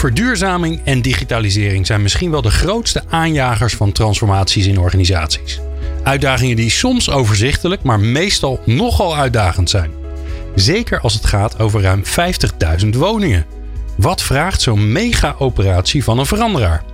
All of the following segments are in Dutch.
Verduurzaming en digitalisering zijn misschien wel de grootste aanjagers van transformaties in organisaties. Uitdagingen die soms overzichtelijk, maar meestal nogal uitdagend zijn. Zeker als het gaat over ruim 50.000 woningen. Wat vraagt zo'n mega-operatie van een veranderaar?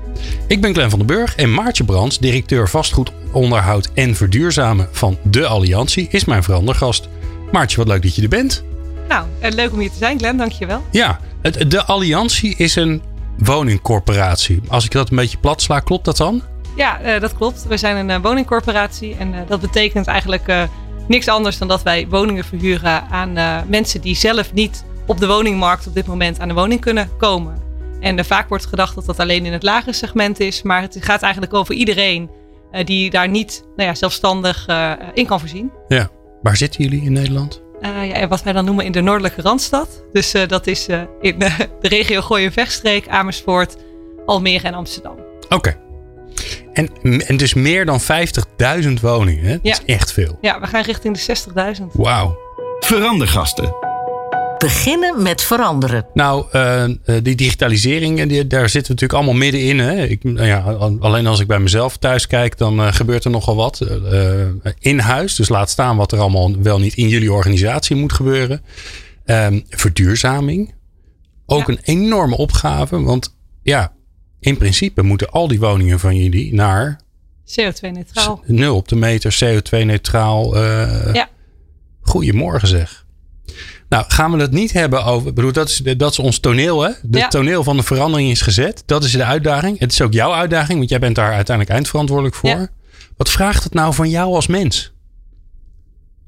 Ik ben Glenn van den Burg en Maartje Brands, directeur vastgoedonderhoud en verduurzamen van De Alliantie, is mijn verandergast. Maartje, wat leuk dat je er bent. Nou, leuk om hier te zijn, Glenn. Dankjewel. Ja, het- de Alliantie is een woningcorporatie. Als ik dat een beetje plat sla, klopt dat dan? Ja, eh, dat klopt. We zijn een eh, woningcorporatie en eh, dat betekent eigenlijk niks anders dan dat wij woningen verhuren aan mensen die zelf niet op de woningmarkt op dit moment aan de woning kunnen komen. En vaak wordt gedacht dat dat alleen in het lagere segment is, maar het gaat eigenlijk over iedereen die daar niet nou ja, zelfstandig in kan voorzien. Ja. Waar zitten jullie in Nederland? Eh, ja, wat wij dan noemen in de noordelijke Randstad. Dus eh, dat is eh, in de regio Gooien-Vechtstreek, Amersfoort, Almere en Amsterdam. Oké. En, en dus meer dan 50.000 woningen. Hè? Dat Ja. is echt veel. Ja, we gaan richting de 60.000. Wauw. Verandergasten. Beginnen met veranderen. Nou, eh, eh, die digitalisering, en die, daar zitten we natuurlijk allemaal middenin. Hè? Ik, nou ja, al- alleen als ik bij mezelf thuis kijk, dan eh, gebeurt er nogal wat eh, eh, in huis. Dus laat staan wat er allemaal wel niet in jullie organisatie moet gebeuren. Ehm, verduurzaming. Ook Ja. een enorme opgave. Want ja, in principe moeten al die woningen van jullie naar CO2-neutraal. nul op de meter, CO2-neutraal. eh Ja. Goedemorgen zeg. Nou, gaan we het niet hebben over. Ik bedoel, dat is, dat is ons toneel, hè? Het Ja. toneel van de verandering is gezet. Dat is de uitdaging. Het is ook jouw uitdaging, want jij bent daar uiteindelijk eindverantwoordelijk voor. Ja. Wat vraagt het nou van jou als mens?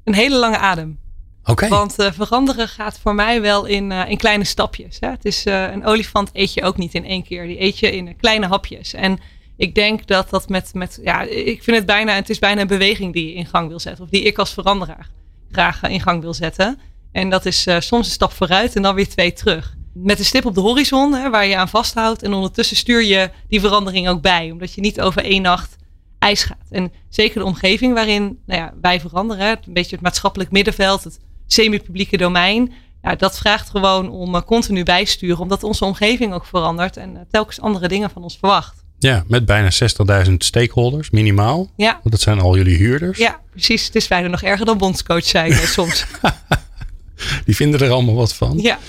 Een hele lange adem. Oké. Want eh, veranderen gaat voor mij wel in, eh, in kleine stapjes. Hè? Het is eh, een olifant eet je ook niet in één keer. Die eet je in kleine hapjes. En ik denk dat dat met, met ja, ik vind het bijna, het is bijna een beweging die je in gang wil zetten. Of die ik als veranderaar graag in gang wil zetten. En dat is eh, soms een stap vooruit en dan weer twee terug. Met een stip op de horizon hè, waar je aan vasthoudt. En ondertussen stuur je die verandering ook bij. Omdat je niet over één nacht ijs gaat. En zeker de omgeving waarin nou ja, wij veranderen. hè, Een beetje het maatschappelijk middenveld. Het semi-publieke domein. Ja, dat vraagt gewoon om eh, continu bijsturen. Omdat onze omgeving ook verandert. En eh, telkens andere dingen van ons verwacht. Ja, met bijna 60.000 stakeholders, minimaal. Ja, Want dat zijn al jullie huurders. ja precies. Het is bijna nog erger dan bondscoach zijn soms. Die vinden er allemaal wat van. Ja.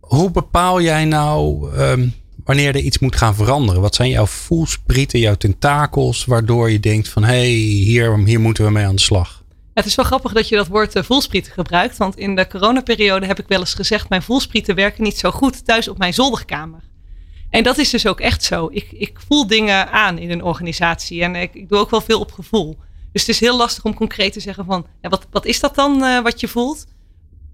Hoe bepaal jij nou ehm, wanneer er iets moet gaan veranderen? Wat zijn jouw voelsprieten, jouw tentakels, waardoor je denkt van hé, hey, hier, hier moeten we mee aan de slag? Het is wel grappig dat je dat woord eh, voelsprieten gebruikt. Want in de coronaperiode heb ik wel eens gezegd... mijn voelsprieten werken niet zo goed thuis op mijn zolderkamer. En dat is dus ook echt zo. Ik, ik voel dingen aan in een organisatie. En ik, ik doe ook wel veel op gevoel. Dus het is heel lastig om concreet te zeggen van... Ja, wat, wat is dat dan eh, wat je voelt?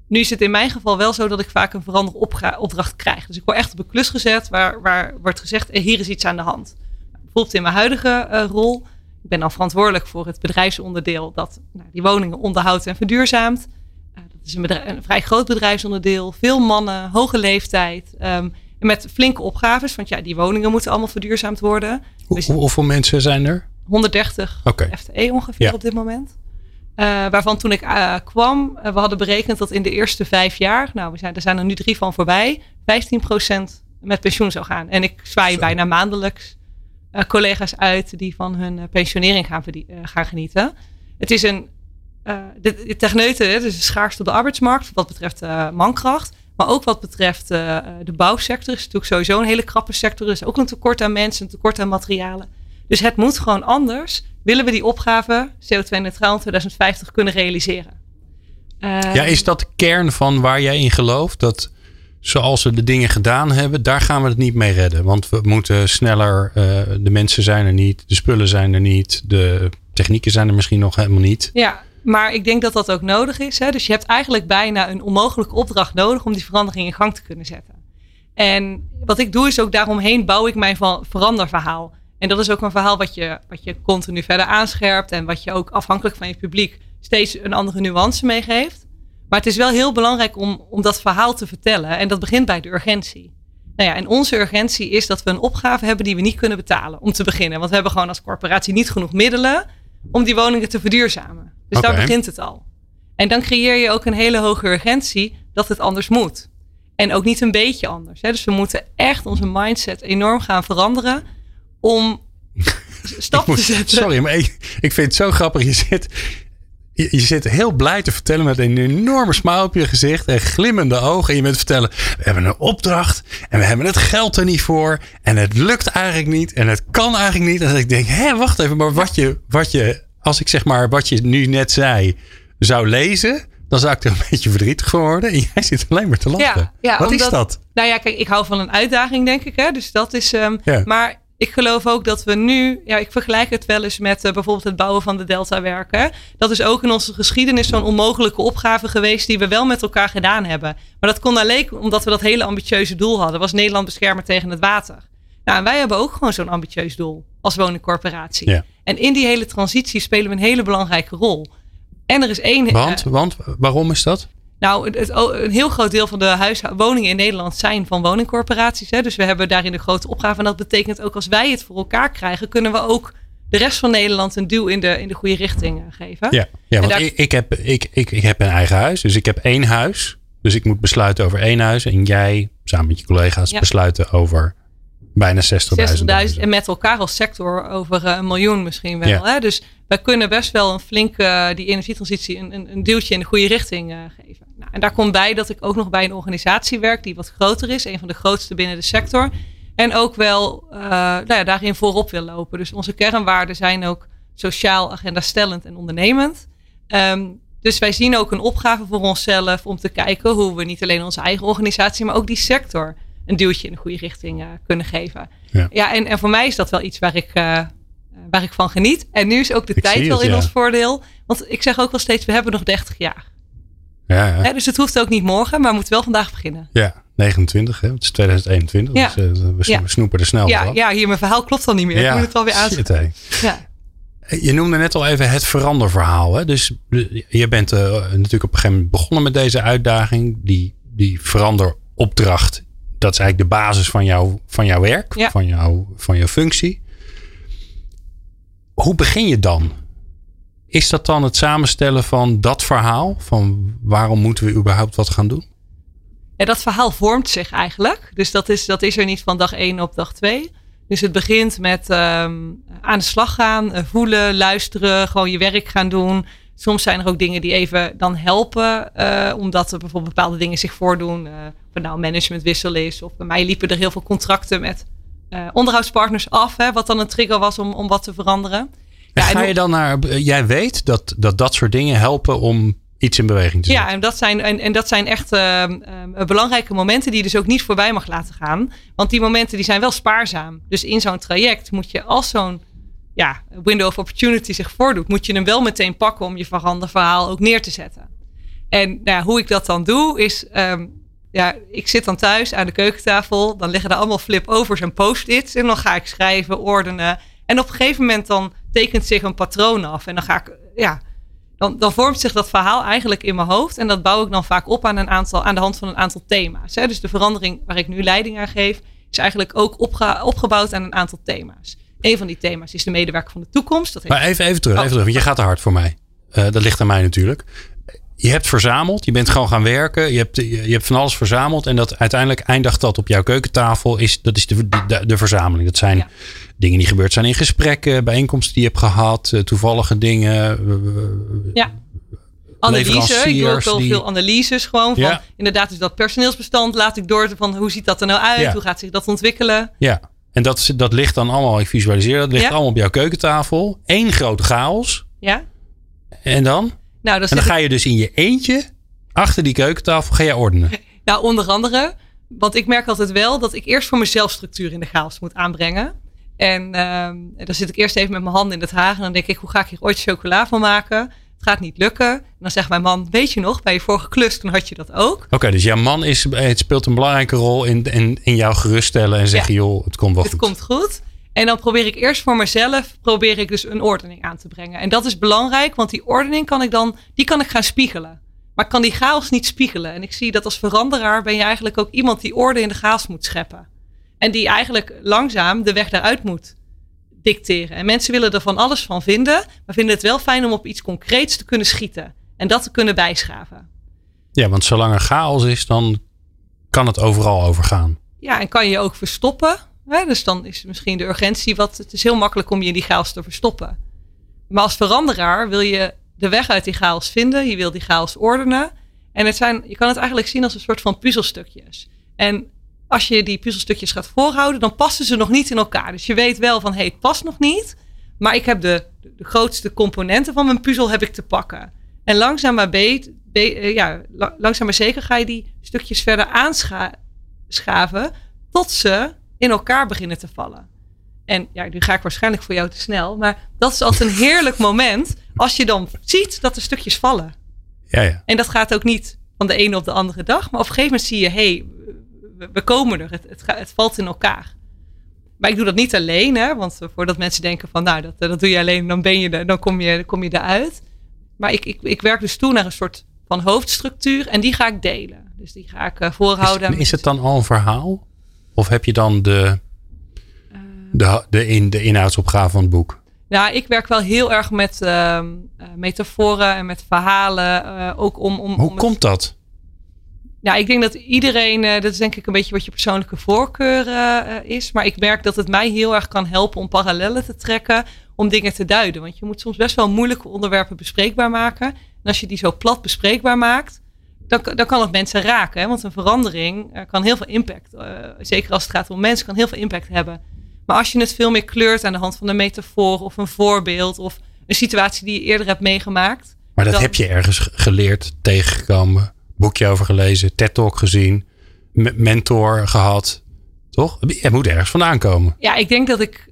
Nu is het in mijn geval wel zo dat ik vaak een veranderopdracht krijg. Dus ik word echt op een klus gezet waar, waar wordt gezegd... eh, hier is iets aan de hand. Bijvoorbeeld in mijn huidige eh, rol... Ik ben dan verantwoordelijk voor het bedrijfsonderdeel dat nou, die woningen onderhoudt en verduurzaamt. Eh, dat is een, bedrijf- een vrij groot bedrijfsonderdeel. Veel mannen, hoge leeftijd. ehm, en met flinke opgaves, want ja, die woningen moeten allemaal verduurzaamd worden. Hoe, Dus hoe- hoeveel mensen zijn er? 130 Oké. FTE ongeveer Ja. op dit moment. Eh, waarvan toen ik eh, kwam, eh, we hadden berekend dat in de eerste vijf jaar, nou we zijn, er zijn er nu drie van voorbij, 15% met pensioen zou gaan. En ik zwaai Zo. bijna maandelijks collega's uit die van hun pensionering gaan, gaan genieten. Het is een, eh de, de techneuten, hè, dus schaarste op de arbeidsmarkt wat betreft mankracht. Maar ook wat betreft de bouwsector is natuurlijk sowieso een hele krappe sector. Er is ook een tekort aan mensen, een tekort aan materialen. Dus het moet gewoon anders. Willen we die opgave CO2-neutraal in 2050 kunnen realiseren? Ja, is dat de kern van waar jij in gelooft? Dat zoals we de dingen gedaan hebben, daar gaan we het niet mee redden. Want we moeten sneller, eh, de mensen zijn er niet, de spullen zijn er niet, de technieken zijn er misschien nog helemaal niet. Ja, maar ik denk dat dat ook nodig is. Hè? Dus je hebt eigenlijk bijna een onmogelijke opdracht nodig om die verandering in gang te kunnen zetten. En wat ik doe is ook daaromheen bouw ik mijn veranderverhaal. En dat is ook een verhaal wat je, wat je continu verder aanscherpt. En wat je ook afhankelijk van je publiek steeds een andere nuance meegeeft. Maar het is wel heel belangrijk om, om dat verhaal te vertellen. En dat begint bij de urgentie. Nou ja, en onze urgentie is dat we een opgave hebben die we niet kunnen betalen. Om te beginnen. Want we hebben gewoon als corporatie niet genoeg middelen om die woningen te verduurzamen. Dus daar begint het al. En dan creëer je ook een hele hoge urgentie dat het anders moet. En ook niet een beetje anders. Hè? Dus we moeten echt onze mindset enorm gaan veranderen om stap te zetten. Sorry, maar ik, ik vind het zo grappig. Je zit, je, je zit heel blij te vertellen met een enorme smile op je gezicht en glimmende ogen. En je bent vertellen, we hebben een opdracht en we hebben het geld er niet voor. En het lukt eigenlijk niet en het kan eigenlijk niet. En dat ik denk, hé, wacht even, maar wat je, wat je, als ik zeg maar wat je nu net zei, zou lezen... Dan zou ik er een beetje verdrietig van worden. En jij zit alleen maar te lachen. Ja, ja, wat is dat? Nou ja, kijk, ik hou van een uitdaging, denk ik. Hè? Dus dat is. ehm, Ja. Maar ik geloof ook dat we nu. Ja, ik vergelijk het wel eens met eh, bijvoorbeeld het bouwen van de Delta-werken. Dat is ook in onze geschiedenis zo'n onmogelijke opgave geweest. die we wel met elkaar gedaan hebben. Maar dat kon alleen omdat we dat hele ambitieuze doel hadden. Was Nederland beschermen tegen het water. Nou, en wij hebben ook gewoon zo'n ambitieus doel als woningcorporatie. Ja. En in die hele transitie spelen we een hele belangrijke rol. En er is één. Want, eh, want waarom is dat? Nou, het, het- een heel groot deel van de huisho- woningen in Nederland zijn van woningcorporaties. Hè? Dus we hebben daarin de grote opgave. En dat betekent ook als wij het voor elkaar krijgen, kunnen we ook de rest van Nederland een duw in de, in de goede richting eh, geven. Ja, ja want daar- ik, ik, heb, ik, ik, ik heb een eigen huis. Dus ik heb één huis. Dus ik moet besluiten over één huis. En jij, samen met je collega's, Ja. besluiten over bijna 60.000. 60.000 en met elkaar als sector over eh, een miljoen misschien wel. Ja. Hè? Dus wij kunnen best wel een flinke, eh, die energietransitie, een, een, een duwtje in de goede richting geven. En daar komt bij dat ik ook nog bij een organisatie werk die wat groter is. Een van de grootste binnen de sector. En ook wel eh, nou ja, daarin voorop wil lopen. Dus onze kernwaarden zijn ook sociaal, agenda stellend en ondernemend. Ehm, dus wij zien ook een opgave voor onszelf om te kijken hoe we niet alleen onze eigen organisatie, maar ook die sector een duwtje in de goede richting eh, kunnen geven. Ja. Ja, en, en voor mij is dat wel iets waar ik, eh, waar ik van geniet. En nu is ook de Ik tijd wel in ja. ons voordeel. Want ik zeg ook wel steeds, we hebben nog 30 jaar. Ja, ja. Dus het hoeft ook niet morgen, maar we moeten wel vandaag beginnen. ja, 29, hè? het is 2021. Ja. Dus eh, we, Ja. we snoepen er snel Ja, ja, hier mijn verhaal klopt dan niet meer. ik moet het wel weer shit, aanspreken. hé. Ja. Je noemde net al even het veranderverhaal. Hè? Dus eh, je bent eh, natuurlijk op een gegeven moment begonnen met deze uitdaging. Die, die veranderopdracht, dat is eigenlijk de basis van, jouw van jouw werk, Ja. van, jouw, van jouw functie. Hoe begin je dan? Is dat dan het samenstellen van dat verhaal? Van waarom moeten we überhaupt wat gaan doen? Dat verhaal vormt zich eigenlijk. Dus dat is, dat is er niet van dag 1 op dag 2. Dus het begint met ehm, aan de slag gaan, eh, voelen, luisteren, gewoon je werk gaan doen. Soms zijn er ook dingen die even dan helpen, eh, omdat er bijvoorbeeld bepaalde dingen zich voordoen. eh of nou managementwissel is, of bij mij liepen er heel veel contracten met onderhoudspartners af, hè, wat dan een trigger was om, om wat te veranderen. En Ja, en ga je dan naar, jij weet dat, dat dat soort dingen helpen om iets in beweging te zetten. Ja, en dat zijn, en, en dat zijn echt ehm, ehm, belangrijke momenten die je dus ook niet voorbij mag laten gaan. Want die momenten die zijn wel spaarzaam. Dus in zo'n traject moet je als zo'n ja, window of opportunity zich voordoet, moet je hem wel meteen pakken om je veranderverhaal ook neer te zetten. En nou ja, hoe ik dat dan doe is, ehm, ja, ik zit dan thuis aan de keukentafel, dan liggen er allemaal flip-overs en post-its en dan ga ik schrijven, ordenen. En op een gegeven moment dan tekent zich een patroon af en dan ga ik, ja, dan, dan vormt zich dat verhaal eigenlijk in mijn hoofd. En dat bouw ik dan vaak op aan, een aantal, aan de hand van een aantal thema's. Hè. Dus de verandering waar ik nu leiding aan geef, is eigenlijk ook opge- opgebouwd aan een aantal thema's. Een van die thema's is de medewerker van de toekomst. Dat heeft Maar even, even terug, Oh. even terug, want je gaat te hard voor mij. Eh, dat ligt aan mij natuurlijk. Je hebt verzameld, je bent gewoon gaan werken, je hebt, je, je hebt van alles verzameld en dat uiteindelijk eindigt dat op jouw keukentafel. Is, dat is de, de, de verzameling. Dat zijn Ja. Dingen die gebeurd zijn in gesprekken, bijeenkomsten die je hebt gehad, eh, toevallige dingen. eh, ja. Analyse, ik doe ook wel die- veel analyses gewoon van Ja. inderdaad is dat personeelsbestand laat ik door van hoe ziet dat er nou uit, Ja. hoe gaat zich dat ontwikkelen. Ja, en dat, dat ligt dan allemaal, ik visualiseer dat, ligt Ja. allemaal op jouw keukentafel. Eén grote chaos. Ja? En dan? Nou, dan En dan ga je dus in je eentje achter die keukentafel ga jij ordenen. Nou, onder andere. Want ik merk altijd wel dat ik eerst voor mezelf structuur in de chaos moet aanbrengen. En ehm, dan zit ik eerst even met mijn handen in het haar. En dan denk ik, hoe ga ik hier ooit chocola van maken? Het gaat niet lukken. En dan zegt mijn man, weet je nog, bij je vorige klus, toen had je dat ook. Oké, dus jouw man is, het speelt een belangrijke rol in, in, in jou geruststellen en zeggen, joh, het komt wel het goed. Het komt goed. En dan probeer ik eerst voor mezelf, probeer ik dus een ordening aan te brengen. En dat is belangrijk, want die ordening kan ik dan, die kan ik gaan spiegelen. Maar ik kan die chaos niet spiegelen. En ik zie dat als veranderaar ben je eigenlijk ook iemand die orde in de chaos moet scheppen. En die eigenlijk langzaam de weg daaruit moet dicteren. En mensen willen er van alles van vinden, maar vinden het wel fijn om op iets concreets te kunnen schieten. En dat te kunnen bijschaven. Ja, want zolang er chaos is, dan kan het overal overgaan. Ja, en kan je ook verstoppen. Hè? Dus dan is misschien de urgentie wat. Het is heel makkelijk om je in die chaos te verstoppen. Maar als veranderaar wil je de weg uit die chaos vinden. Je wil die chaos ordenen. En het zijn, je kan het eigenlijk zien als een soort van puzzelstukjes. En als je die puzzelstukjes gaat voorhouden, dan passen ze nog niet in elkaar. Dus je weet wel van, hé, hey, het past nog niet. Maar ik heb de, de grootste componenten van mijn puzzel heb ik te pakken. En langzaam maar, beet, be, ja, langzaam maar zeker ga je die stukjes verder aanschaven tot ze in elkaar beginnen te vallen. En ja, nu ga ik waarschijnlijk voor jou te snel. Maar dat is altijd een heerlijk moment als je dan ziet dat de stukjes vallen. Ja, ja. En dat gaat ook niet van de ene op de andere dag. Maar op een gegeven moment zie je, hé, hey, we, komen er. Het, het, het, valt in elkaar. Maar ik doe dat niet alleen, hè, want voordat mensen denken van, nou, dat, dat doe je alleen, dan ben je er, dan kom je, kom je eruit. Maar ik, ik, ik werk dus toe naar een soort van hoofdstructuur en die ga ik delen. Dus die ga ik uh, voorhouden. Is, is het dan al een verhaal? Of heb je dan de, de, de, in, de inhoudsopgave van het boek? Nou, ik werk wel heel erg met uh, metaforen en met verhalen. Ook om, om, Hoe om komt dat? Ja, ik denk dat iedereen, uh, dat is denk ik een beetje wat je persoonlijke voorkeur is. Maar ik merk dat het mij heel erg kan helpen om parallellen te trekken, om dingen te duiden. Want je moet soms best wel moeilijke onderwerpen bespreekbaar maken. En als je die zo plat bespreekbaar maakt, dan, dan kan het mensen raken. Hè? Want een verandering kan heel veel impact, zeker als het gaat om mensen, kan heel veel impact hebben. Maar als je het veel meer kleurt aan de hand van een metafoor of een voorbeeld of een situatie die je eerder hebt meegemaakt. Maar dat heb je ergens geleerd, tegengekomen, boekje over gelezen, TED-talk gezien, mentor gehad. Toch? Het moet ergens vandaan komen. Ja, ik denk dat ik,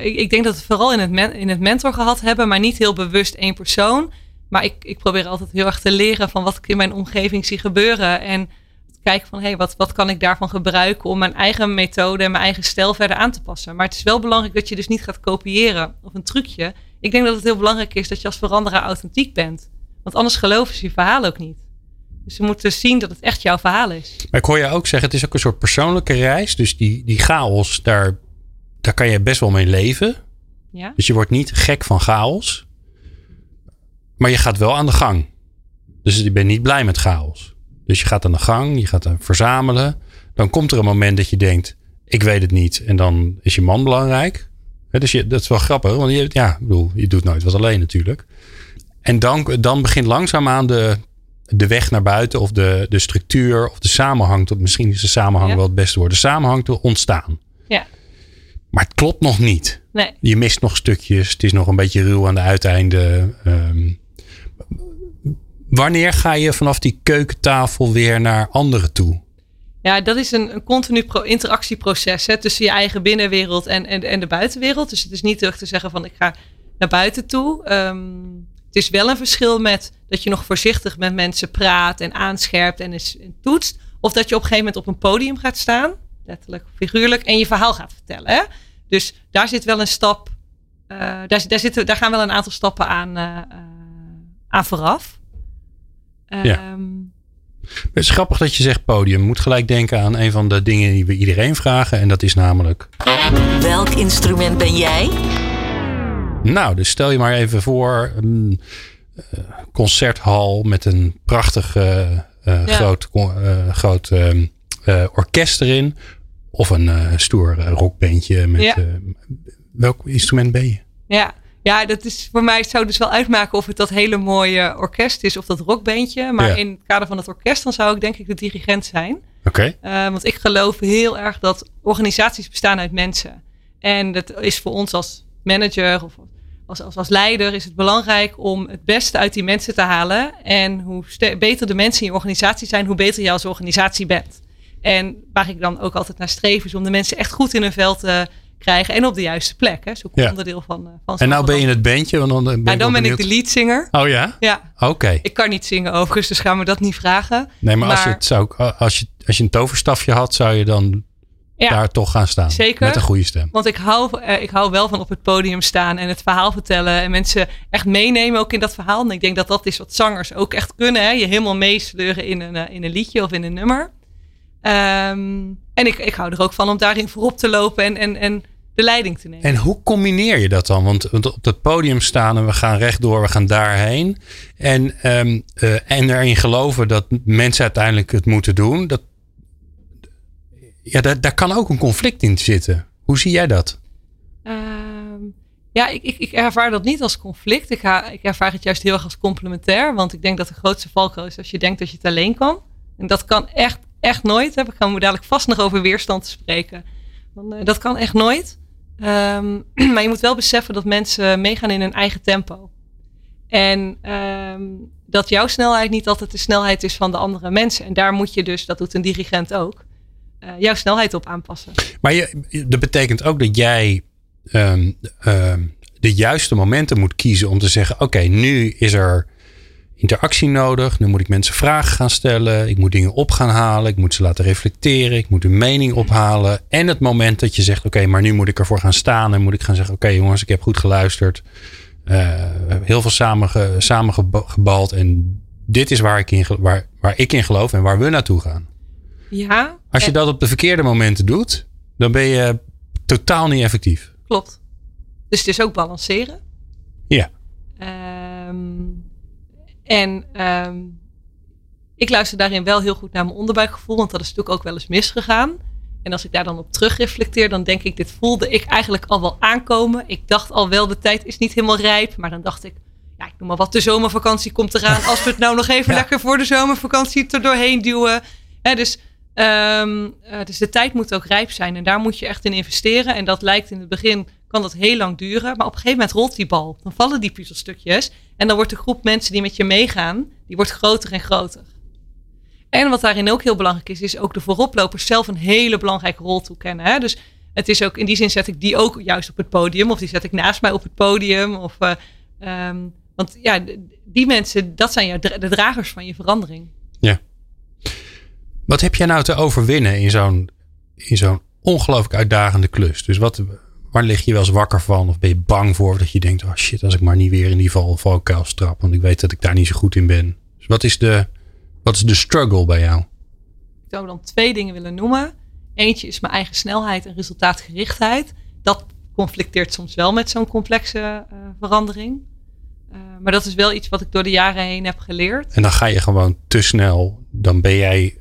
ik, ik, denk dat we vooral in het, in het mentor gehad hebben, maar niet heel bewust één persoon. Maar ik, ik probeer altijd heel erg te leren van wat ik in mijn omgeving zie gebeuren. En kijken van hé, hey, wat, wat kan ik daarvan gebruiken om mijn eigen methode en mijn eigen stijl verder aan te passen. Maar het is wel belangrijk dat je dus niet gaat kopiëren of een trucje. Ik denk dat het heel belangrijk is dat je als veranderaar authentiek bent. Want anders geloven ze je verhaal ook niet. Dus ze moeten zien dat het echt jouw verhaal is. Maar ik hoor je ook zeggen, het is ook een soort persoonlijke reis. Dus die, die chaos, daar, daar kan je best wel mee leven. Ja? Dus je wordt niet gek van chaos. Maar je gaat wel aan de gang. Dus je bent niet blij met chaos. Dus je gaat aan de gang, je gaat er verzamelen. Dan komt er een moment dat je denkt, ik weet het niet. En dan is je man belangrijk. dus je, dat is wel grappig, want je, ja, ik bedoel, je doet nooit wat alleen natuurlijk. En dan, dan begint langzaamaan de, de weg naar buiten of de, de structuur of de samenhang. Tot, misschien is de samenhang wel het beste woord. De samenhang te ontstaan. Ja. Maar het klopt nog niet. Nee. Je mist nog stukjes. Het is nog een beetje ruw aan de uiteinden. Um, Wanneer ga je vanaf die keukentafel weer naar anderen toe? Ja, dat is een, een continu interactieproces hè, tussen je eigen binnenwereld en, en, en de buitenwereld. Dus het is niet terug te zeggen van ik ga naar buiten toe. Um, het is wel een verschil met dat je nog voorzichtig met mensen praat en aanscherpt en, is, en toetst. Of dat je op een gegeven moment op een podium gaat staan, letterlijk figuurlijk, en je verhaal gaat vertellen. Hè? Dus daar zit wel een stap, uh, daar, daar, zitten, daar gaan wel een aantal stappen aan, uh, uh, aan vooraf. Ja. Um, het is grappig dat je zegt podium. Moet gelijk denken aan een van de dingen die we iedereen vragen. En dat is namelijk. Welk instrument ben jij? Nou, dus stel je maar even voor. Een uh, concerthal met een prachtig uh, uh, ja. groot, groot orkest erin. Of een stoer rockbandje. Met, ja. welk instrument ben je? Ja, ja, dat is voor mij zou dus wel uitmaken of het dat hele mooie orkest is of dat rockbandje. Maar Ja. in het kader van het orkest, dan zou ik denk ik de dirigent zijn. Oké. Want ik geloof heel erg dat organisaties bestaan uit mensen. En dat is voor ons als manager of als, als, als leider is het belangrijk om het beste uit die mensen te halen. En hoe beter de mensen in je organisatie zijn, hoe beter je als organisatie bent. En waar ik dan ook altijd naar streef is om de mensen echt goed in hun vel te krijgen en op de juiste plek. Hè. Zo Ja. onderdeel van, uh, van En nou ben je het. het bandje, want dan ben, Ja, ik dan ben ik de leadzanger. Oh ja? Ja, Oké. ik kan niet zingen overigens, dus gaan we dat niet vragen. Nee, maar, als, je maar- het zou, als, je, als je een toverstafje had, zou je dan Ja, daar toch gaan staan. Zeker. Met een goede stem. Want ik hou, eh, ik hou wel van op het podium staan en het verhaal vertellen. En mensen echt meenemen ook in dat verhaal. En ik denk dat dat is wat zangers ook echt kunnen. Hè? Je helemaal meesleuren in een, eh, in een liedje of in een nummer. Ehm, en ik, ik hou er ook van om daarin voorop te lopen en, en, en de leiding te nemen. En hoe combineer je dat dan? Want, want op het podium staan en we gaan rechtdoor, we gaan daarheen. En, ehm, eh, en erin geloven dat mensen uiteindelijk het moeten doen. Dat, ja, daar, daar kan ook een conflict in zitten. Hoe zie jij dat? Ehm, ja, ik, ik, ik ervaar dat niet als conflict. Ik, ga, ik ervaar het juist heel erg als complementair. Want ik denk dat de grootste valkuil is als je denkt dat je het alleen kan. En dat kan echt, echt nooit. We gaan dadelijk vast nog over weerstand spreken. Eh, dat kan echt nooit. Ehm, maar je moet wel beseffen dat mensen meegaan in hun eigen tempo. En ehm, dat jouw snelheid niet altijd de snelheid is van de andere mensen. En daar moet je dus, dat doet een dirigent ook, eh, jouw snelheid op aanpassen. Maar je, dat betekent ook dat jij ehm, ehm, de juiste momenten moet kiezen om te zeggen: Oké, nu is er interactie nodig. Nu moet ik mensen vragen gaan stellen. Ik moet dingen op gaan halen. Ik moet ze laten reflecteren. Ik moet een mening ophalen. En het moment dat je zegt: Oké, maar nu moet ik ervoor gaan staan. En moet ik gaan zeggen: Oké, jongens, ik heb goed geluisterd. Eh, heel veel samenge, samengebald. En dit is waar ik, in, waar, waar ik in geloof en waar we naartoe gaan. Ja, Als je en- dat op de verkeerde momenten doet, dan ben je totaal niet effectief. Klopt. Dus het is ook balanceren. Ja. Ehm, en ehm, ik luister daarin wel heel goed naar mijn onderbuikgevoel, want dat is natuurlijk ook wel eens misgegaan. En als ik daar dan op terug reflecteer, dan denk ik, dit voelde ik eigenlijk al wel aankomen. Ik dacht al wel, de tijd is niet helemaal rijp. Maar dan dacht ik, ja, ik noem maar wat, de zomervakantie komt eraan. Als we het nou nog even Ja. lekker voor de zomervakantie er doorheen duwen. Hè, dus, ehm, eh, dus de tijd moet ook rijp zijn. En daar moet je echt in investeren. En dat lijkt in het begin, kan dat heel lang duren. Maar op een gegeven moment rolt die bal. Dan vallen die puzzelstukjes. En dan wordt de groep mensen die met je meegaan, die wordt groter en groter. En wat daarin ook heel belangrijk is, is ook de vooroplopers zelf een hele belangrijke rol toekennen. Hè? Dus het is ook, in die zin zet ik die ook juist op het podium. Of die zet ik naast mij op het podium. Of, eh, ehm, want ja, die mensen, dat zijn de dragers van je verandering. Wat heb jij nou te overwinnen in zo'n, in zo'n ongelooflijk uitdagende klus? Dus wat, waar lig je wel eens wakker van? Of ben je bang voor dat je denkt, oh shit, als ik maar niet weer in die val, valkuil strap. Want ik weet dat ik daar niet zo goed in ben. Dus wat is de, wat is de struggle bij jou? Ik zou dan twee dingen willen noemen. Eentje is mijn eigen snelheid en resultaatgerichtheid. Dat conflicteert soms wel met zo'n complexe eh, verandering. Eh, maar dat is wel iets wat ik door de jaren heen heb geleerd. En dan ga je gewoon te snel. Dan ben jij,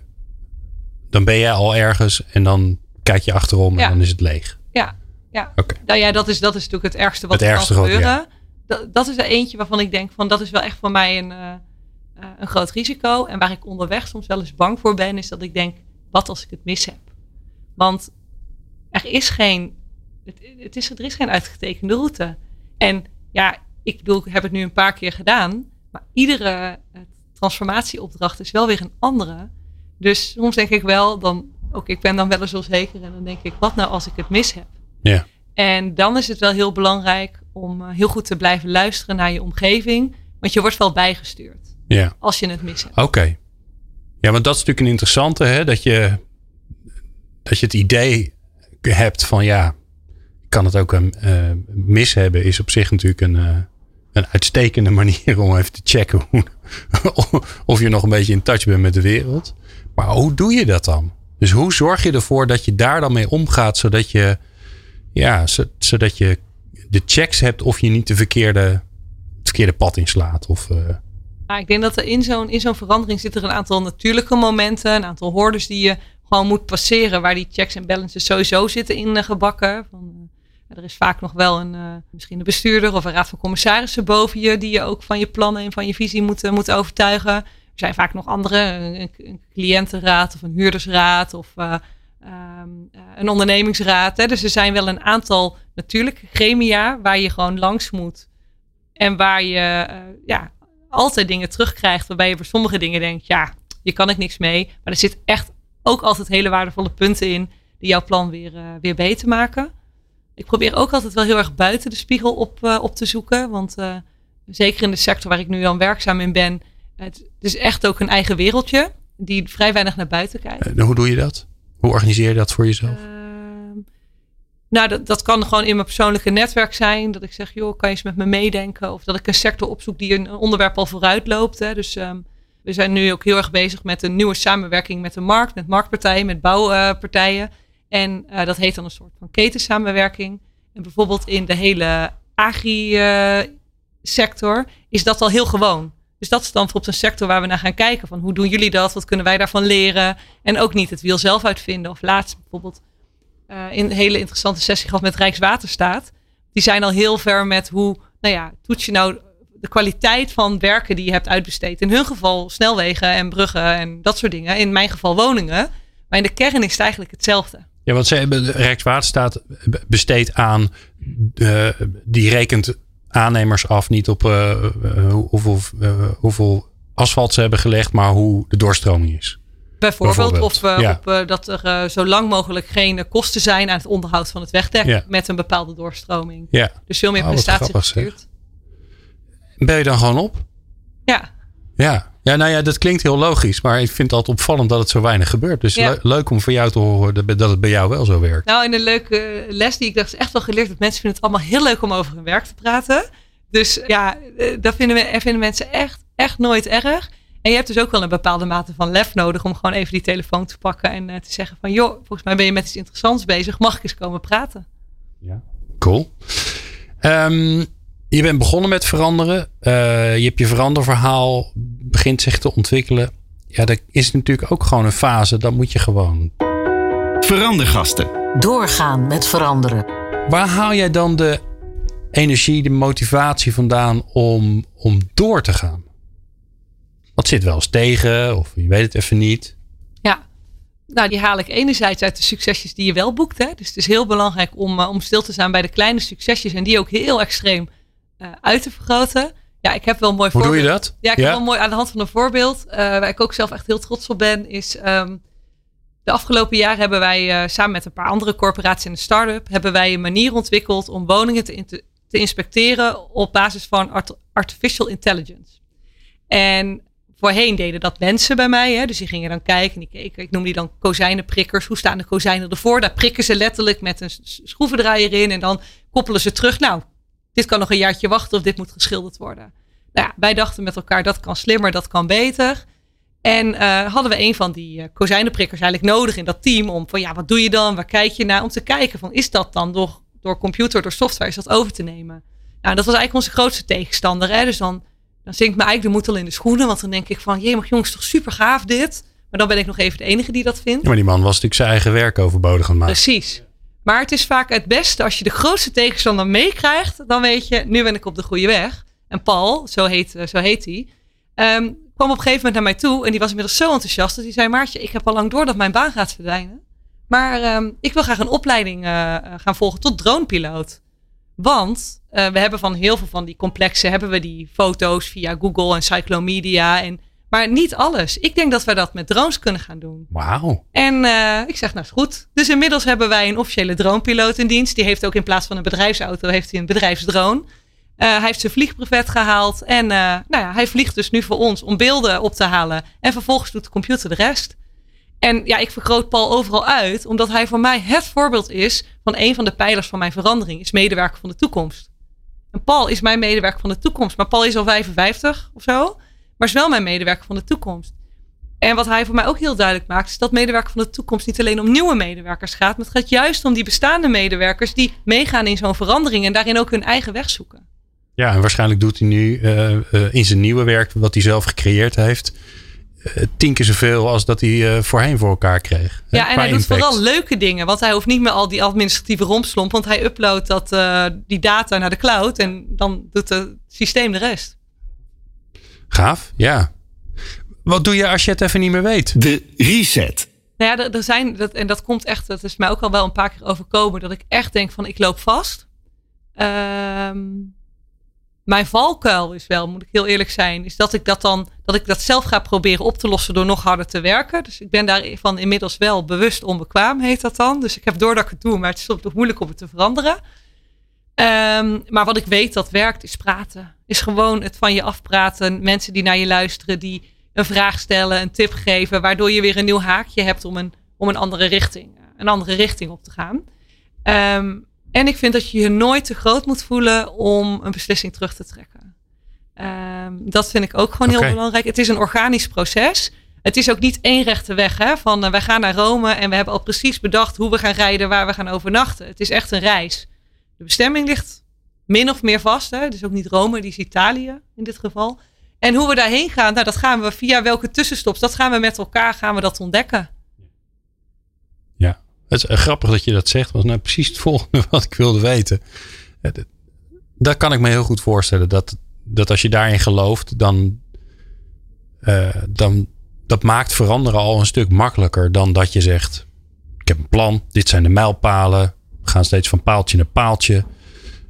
dan ben jij al ergens en dan kijk je achterom en Ja. dan is het leeg. Ja, ja. Oké. Nou ja, dat is, dat is natuurlijk het ergste wat Het er ergste kan gebeuren. Dat, dat is er eentje waarvan ik denk van dat is wel echt voor mij een, eh, eh, een groot risico. En waar ik onderweg soms wel eens bang voor ben, is dat ik denk, wat als ik het mis heb? Want er is geen, het, het is, er is geen uitgetekende route. En ja, ik bedoel, ik heb het nu een paar keer gedaan. Maar iedere eh, transformatieopdracht is wel weer een andere. Dus soms denk ik wel, dan, ook ik ben dan wel eens onzeker. En dan denk ik, wat nou als ik het mis heb? Ja. En dan is het wel heel belangrijk om eh, heel goed te blijven luisteren naar je omgeving. Want je wordt wel bijgestuurd Ja. als je het mis hebt. Oké. Ja, want dat is natuurlijk een interessante, hè? Dat je, dat je het idee hebt van ja, ik kan het ook een eh, mis hebben, is op zich natuurlijk een, eh, een uitstekende manier om even te checken hoe, of je nog een beetje in touch bent met de wereld. Maar hoe doe je dat dan? Dus hoe zorg je ervoor dat je daar dan mee omgaat, zodat je, ja, zo- zodat je de checks hebt of je niet de verkeerde, het verkeerde pad inslaat? Of, eh, ik denk dat er in zo'n, in zo'n verandering zitten er een aantal natuurlijke momenten, een aantal hordes die je gewoon moet passeren, waar die checks en balances sowieso zitten in eh, gebakken. Van, eh, er is vaak nog wel een, misschien een bestuurder of een raad van commissarissen boven je, die je ook van je plannen en van je visie moeten moet overtuigen. Zijn vaak nog andere, een, cliëntenraad of een huurdersraad of eh, ehm, eh, een ondernemingsraad. Hè. Dus er zijn wel een aantal natuurlijke gremia waar je gewoon langs moet. En waar je eh, ja, altijd dingen terugkrijgt waarbij je voor sommige dingen denkt, ja, hier kan ik niks mee. Maar er zit echt ook altijd hele waardevolle punten in die jouw plan weer, weer beter maken. Ik probeer ook altijd wel heel erg buiten de spiegel op, op te zoeken. Want zeker in de sector waar ik nu dan werkzaam in ben, het is echt ook een eigen wereldje die vrij weinig naar buiten kijkt. Uh, hoe doe je dat? Hoe organiseer je dat voor jezelf? nou, dat, dat kan gewoon in mijn persoonlijke netwerk zijn. Dat ik zeg, joh, kan je eens met me meedenken? Of dat ik een sector opzoek die een onderwerp al vooruit loopt. Hè. Dus um, we zijn nu ook heel erg bezig met een nieuwe samenwerking met de markt, met marktpartijen, met bouwpartijen. En uh, dat heet dan een soort van ketensamenwerking. En bijvoorbeeld in de hele agri-sector is dat al heel gewoon. Dus dat is dan bijvoorbeeld een sector waar we naar gaan kijken. Van hoe doen jullie dat? Wat kunnen wij daarvan leren? En ook niet het wiel zelf uitvinden. Of laatst bijvoorbeeld uh, een hele interessante sessie gehad met Rijkswaterstaat. Die zijn al heel ver met hoe, nou ja, toets je nou de kwaliteit van werken die je hebt uitbesteed. In hun geval snelwegen en bruggen en dat soort dingen. In mijn geval woningen. Maar in de kern is het eigenlijk hetzelfde. Ja, want ze hebben, Rijkswaterstaat besteedt aan, uh, die rekent aannemers af niet op uh, hoeveel, hoeveel asfalt ze hebben gelegd, maar hoe de doorstroming is. Bijvoorbeeld, Bijvoorbeeld. of ja. op, dat er zo lang mogelijk geen kosten zijn aan het onderhoud van het wegdek ja. met een bepaalde doorstroming. Ja. Dus veel meer Oh, prestatie gestuurd. Ben je dan gewoon op? Ja. Ja. Ja, nou ja, dat klinkt heel logisch, maar ik vind het altijd opvallend dat het zo weinig gebeurt. Dus Ja. le- leuk om van jou te horen dat dat het bij jou wel zo werkt. Nou, en een leuke les die ik dacht is echt wel geleerd. Dat mensen vinden het allemaal heel leuk om over hun werk te praten. Dus ja, eh, dat vinden, we, vinden mensen echt, echt nooit erg. En je hebt dus ook wel een bepaalde mate van lef nodig om gewoon even die telefoon te pakken en eh, te zeggen van joh, volgens mij ben je met iets interessants bezig. Mag ik eens komen praten? Cool. Ehm, je bent begonnen met veranderen. Eh, je hebt je veranderverhaal begint zich te ontwikkelen. Ja, dat is natuurlijk ook gewoon een fase. Dat moet je gewoon. Verandergasten. Doorgaan met veranderen. Waar haal jij dan de energie, de motivatie vandaan om, om door te gaan? Wat zit wel eens tegen, of je weet het even niet. Ja, nou die haal ik enerzijds uit de succesjes die je wel boekt. Hè? Dus het is heel belangrijk om, eh, om stil te staan bij de kleine succesjes en die ook heel extreem eh, uit te vergroten. Ja, ik heb wel een mooi Hoe doe voorbeeld. je dat? Ja, ik heb wel mooi aan de hand van een voorbeeld, eh, waar ik ook zelf echt heel trots op ben, is ehm, de afgelopen jaar hebben wij eh, samen met een paar andere corporaties en een start-up, hebben wij een manier ontwikkeld om woningen te, in- te, te inspecteren op basis van art- artificial intelligence. En voorheen deden dat mensen bij mij, hè, dus die gingen dan kijken en die keken, ik noem die dan kozijnenprikkers. Hoe staan de kozijnen ervoor? Daar prikken ze letterlijk met een schroevendraaier in en dan koppelen ze terug. Nou, dit kan nog een jaartje wachten of dit moet geschilderd worden. Nou ja, wij dachten met elkaar dat kan slimmer, dat kan beter. En eh, hadden we een van die eh, kozijnenprikkers eigenlijk nodig in dat team om van ja, wat doe je dan? Waar kijk je naar? Om te kijken van is dat dan door, door computer, door software, is dat over te nemen? Nou, dat was eigenlijk onze grootste tegenstander. Hè? Dus dan, dan zinkt me eigenlijk de moed al in de schoenen. Want dan denk ik van, jee, maar jongens, toch super gaaf dit. Maar dan ben ik nog even de enige die dat vindt. Ja, maar die man was natuurlijk zijn eigen werk overbodig aan het maken. Precies. Maar het is vaak het beste als je de grootste tegenstander meekrijgt. Dan weet je, nu ben ik op de goede weg. En Paul, zo heet, eh, zo heet hij, ehm, kwam op een gegeven moment naar mij toe. En die was inmiddels zo enthousiast dat hij zei, Maartje, ik heb al lang door dat mijn baan gaat verdwijnen. Maar ehm, ik wil graag een opleiding eh, eh, gaan volgen tot dronepiloot. Want we hebben van heel veel van die complexen, hebben we die foto's via Google en Cyclomedia. En, maar niet alles. Ik denk dat we dat met drones kunnen gaan doen. Wauw. En eh, ik zeg, nou is goed. Dus inmiddels hebben wij een officiële dronepiloot in dienst. Die heeft ook in plaats van een bedrijfsauto, heeft hij een bedrijfsdrone. Eh, hij heeft zijn vliegbrevet gehaald. En eh, nou ja, hij vliegt dus nu voor ons om beelden op te halen. En vervolgens doet de computer de rest. En ja, ik vergroot Paul overal uit. Omdat hij voor mij het voorbeeld is van een van de pijlers van mijn verandering. Is medewerker van de toekomst. En Paul is mijn medewerker van de toekomst. Maar Paul is al 55 of zo. Maar is wel mijn medewerker van de toekomst. En wat hij voor mij ook heel duidelijk maakt, is dat medewerker van de toekomst niet alleen om nieuwe medewerkers gaat, maar het gaat juist om die bestaande medewerkers die meegaan in zo'n verandering en daarin ook hun eigen weg zoeken. Ja, en waarschijnlijk doet hij nu eh, eh, in zijn nieuwe werk, wat hij zelf gecreëerd heeft, eh, tien keer zoveel als dat hij voorheen voor elkaar kreeg. hè, Ja, en hij doet vooral leuke dingen, want hij hoeft niet meer al die administratieve rompslomp, want hij uploadt dat, die data naar de cloud en dan doet het systeem de rest. Gaaf, ja. Wat doe je als je het even niet meer weet? De reset. Nou ja, er, er zijn, dat, en dat komt echt, dat is mij ook al wel een paar keer overkomen, dat ik echt denk van ik loop vast. Ehm, mijn valkuil is wel, moet ik heel eerlijk zijn, is dat ik dat dan dat ik dat zelf ga proberen op te lossen door nog harder te werken. Dus ik ben daarvan inmiddels wel bewust onbekwaam, heet dat dan. Dus ik heb door dat ik het doe, maar het is soms nog moeilijk om het te veranderen. Ehm, maar wat ik weet dat werkt, is praten. Is gewoon het van je afpraten. Mensen die naar je luisteren, die een vraag stellen, een tip geven, waardoor je weer een nieuw haakje hebt om een, om een andere richting, eh, een andere richting op te gaan. Um, en ik vind dat je je nooit te groot moet voelen om een beslissing terug te trekken. Um, dat vind ik ook gewoon heel belangrijk. Het is een organisch proces. Het is ook niet één rechte weg. Hè? Van uh, wij gaan naar Rome en we hebben al precies bedacht hoe we gaan rijden, waar we gaan overnachten. Het is echt een reis. De bestemming ligt min of meer vast. Dus ook niet Rome, die is Italië in dit geval. En hoe we daarheen gaan, nou, dat gaan we via welke tussenstops, dat gaan we met elkaar gaan we dat ontdekken. Ja, het is grappig dat je dat zegt. was nou precies het volgende wat ik wilde weten. Dat kan ik me heel goed voorstellen. Dat, dat als je daarin gelooft, dan, uh, dan dat maakt veranderen al een stuk makkelijker dan dat je zegt: Ik heb een plan, dit zijn de mijlpalen. We gaan steeds van paaltje naar paaltje.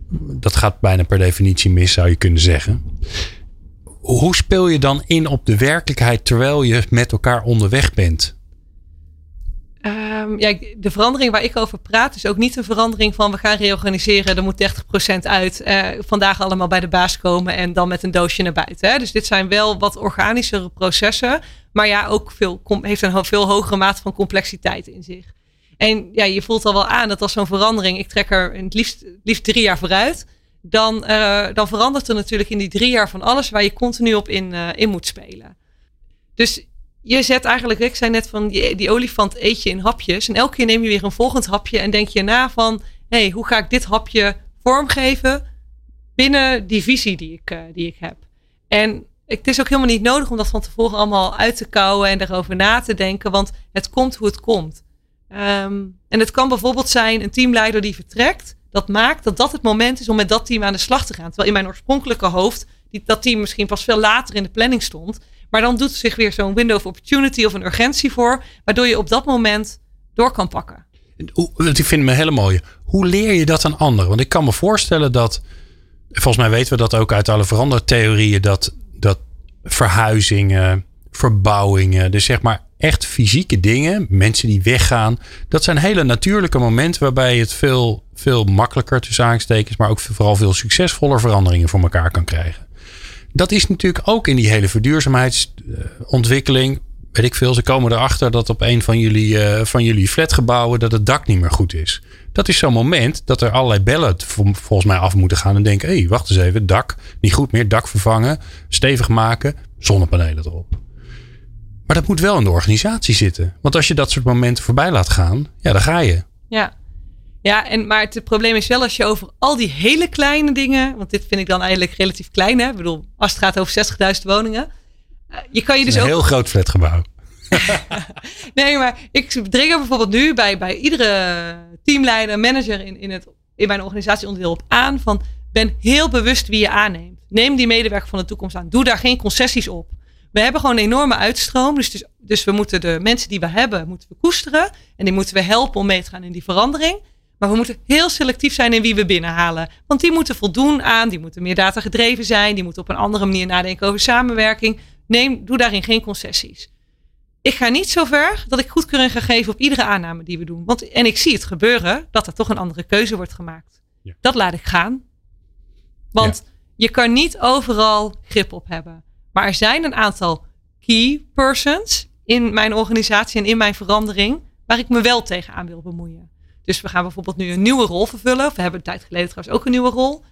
Dat gaat bijna per definitie mis, zou je kunnen zeggen. Hoe speel je dan in op de werkelijkheid terwijl je met elkaar onderweg bent? Um, ja, de verandering waar ik over praat is ook niet een verandering van we gaan reorganiseren, er moet 30% uit. Uh, vandaag allemaal bij de baas komen en dan met een doosje naar buiten. Hè. Dus dit zijn wel wat organischere processen, maar ja, ook veel, heeft een veel hogere mate van complexiteit in zich. En ja, je voelt al wel aan dat als zo'n verandering, ik trek er het liefst, liefst drie jaar vooruit, dan, uh, dan verandert er natuurlijk in die drie jaar van alles waar je continu op in, uh, in moet spelen. Dus je zet eigenlijk, ik zei net van die, olifant eet je in hapjes. En elke keer neem je weer een volgend hapje en denk je na van, hé, hey, hoe ga ik dit hapje vormgeven binnen die visie die ik, uh, die ik heb. En het is ook helemaal niet nodig om dat van tevoren allemaal uit te kouwen en erover na te denken, want het komt hoe het komt. Um, en het kan bijvoorbeeld zijn een teamleider die vertrekt. Dat maakt dat dat het moment is om met dat team aan de slag te gaan. Terwijl in mijn oorspronkelijke hoofd die, dat team misschien pas veel later in de planning stond. Maar dan doet zich weer zo'n window of opportunity of een urgentie voor, waardoor je op dat moment door kan pakken. Ik vind me hele mooie. Hoe leer je dat aan anderen? Want ik kan me voorstellen dat, volgens mij weten we dat ook uit alle verandertheorieën, dat, dat verhuizingen, verbouwingen, dus zeg maar echt fysieke dingen, mensen die weggaan, dat zijn hele natuurlijke momenten waarbij het veel, veel makkelijker tussen aanstekens, maar ook vooral veel succesvoller veranderingen voor elkaar kan krijgen dat is natuurlijk ook in die hele verduurzaamheidsontwikkeling. Weet ik veel, ze komen erachter dat op een van jullie, uh, van jullie flatgebouwen dat het dak niet meer goed is. Dat is zo'n moment dat er allerlei bellen volgens mij af moeten gaan en denken: hé, hey, wacht eens even, dak niet goed meer, dak vervangen, stevig maken, zonnepanelen erop. Maar dat moet wel in de organisatie zitten. Want als je dat soort momenten voorbij laat gaan, ja, dan ga je. Ja, ja, en, maar het probleem is wel als je over al die hele kleine dingen, want dit vind ik dan eigenlijk relatief klein, hè? Ik bedoel, als het gaat over 60.000 woningen. Uh, je kan je dus een ook. Een heel groot flatgebouw. nee, maar ik dring er bijvoorbeeld nu bij, bij iedere teamleider, manager in, in, het, in mijn organisatieonderdeel op aan van ben heel bewust wie je aanneemt. Neem die medewerker van de toekomst aan. Doe daar geen concessies op. We hebben gewoon een enorme uitstroom. Dus, dus, dus we moeten de mensen die we hebben, moeten we koesteren. En die moeten we helpen om mee te gaan in die verandering. Maar we moeten heel selectief zijn in wie we binnenhalen. Want die moeten voldoen aan, die moeten meer data gedreven zijn, die moeten op een andere manier nadenken over samenwerking. Neem, doe daarin geen concessies. Ik ga niet zo ver dat ik goedkeuring ga geven op iedere aanname die we doen. Want, en ik zie het gebeuren dat er toch een andere keuze wordt gemaakt. Ja. Dat laat ik gaan. Want ja. je kan niet overal grip op hebben. Maar er zijn een aantal key persons in mijn organisatie en in mijn verandering waar ik me wel tegenaan wil bemoeien. Dus we gaan bijvoorbeeld nu een nieuwe rol vervullen. We hebben een tijd geleden trouwens ook een nieuwe rol.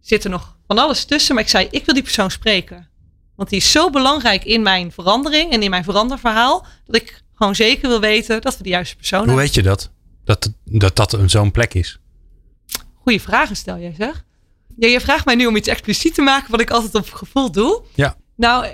Zit er nog van alles tussen. Maar ik zei, ik wil die persoon spreken. Want die is zo belangrijk in mijn verandering en in mijn veranderverhaal. Dat ik gewoon zeker wil weten dat we de juiste persoon Hoe hebben. Hoe weet je dat? Dat dat, dat zo'n plek is? Goeie vragen stel jij zeg. Ja, je vraagt mij nu om iets expliciet te maken wat ik altijd op gevoel doe. Ja. Nou,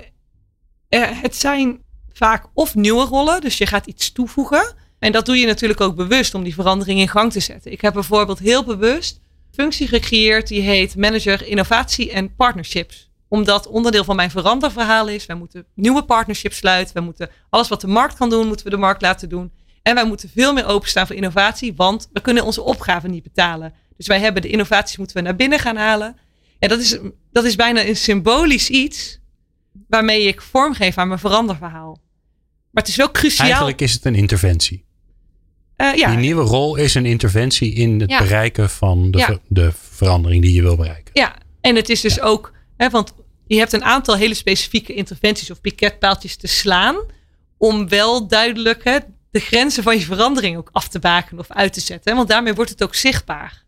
het zijn vaak of nieuwe rollen. Dus je gaat iets toevoegen. En dat doe je natuurlijk ook bewust om die verandering in gang te zetten. Ik heb bijvoorbeeld heel bewust functie gecreëerd die heet Manager Innovatie en Partnerships. Omdat onderdeel van mijn veranderverhaal is, wij moeten nieuwe partnerships sluiten. We moeten alles wat de markt kan doen, moeten we de markt laten doen. En wij moeten veel meer openstaan voor innovatie, want we kunnen onze opgaven niet betalen. Dus wij hebben de innovaties moeten we naar binnen gaan halen. Ja, dat is, dat is bijna een symbolisch iets waarmee ik vormgeef aan mijn veranderverhaal. Maar het is wel cruciaal. Eigenlijk is het een interventie. Uh, ja. Die nieuwe rol is een interventie in het Ja. bereiken van de, Ja. ver- de verandering die je wil bereiken. Ja, en het is dus ook, hè, want je hebt een aantal hele specifieke interventies of piketpaaltjes te slaan. Om wel duidelijk hè, de grenzen van je verandering ook af te bakenen of uit te zetten. hè, Want daarmee wordt het ook zichtbaar.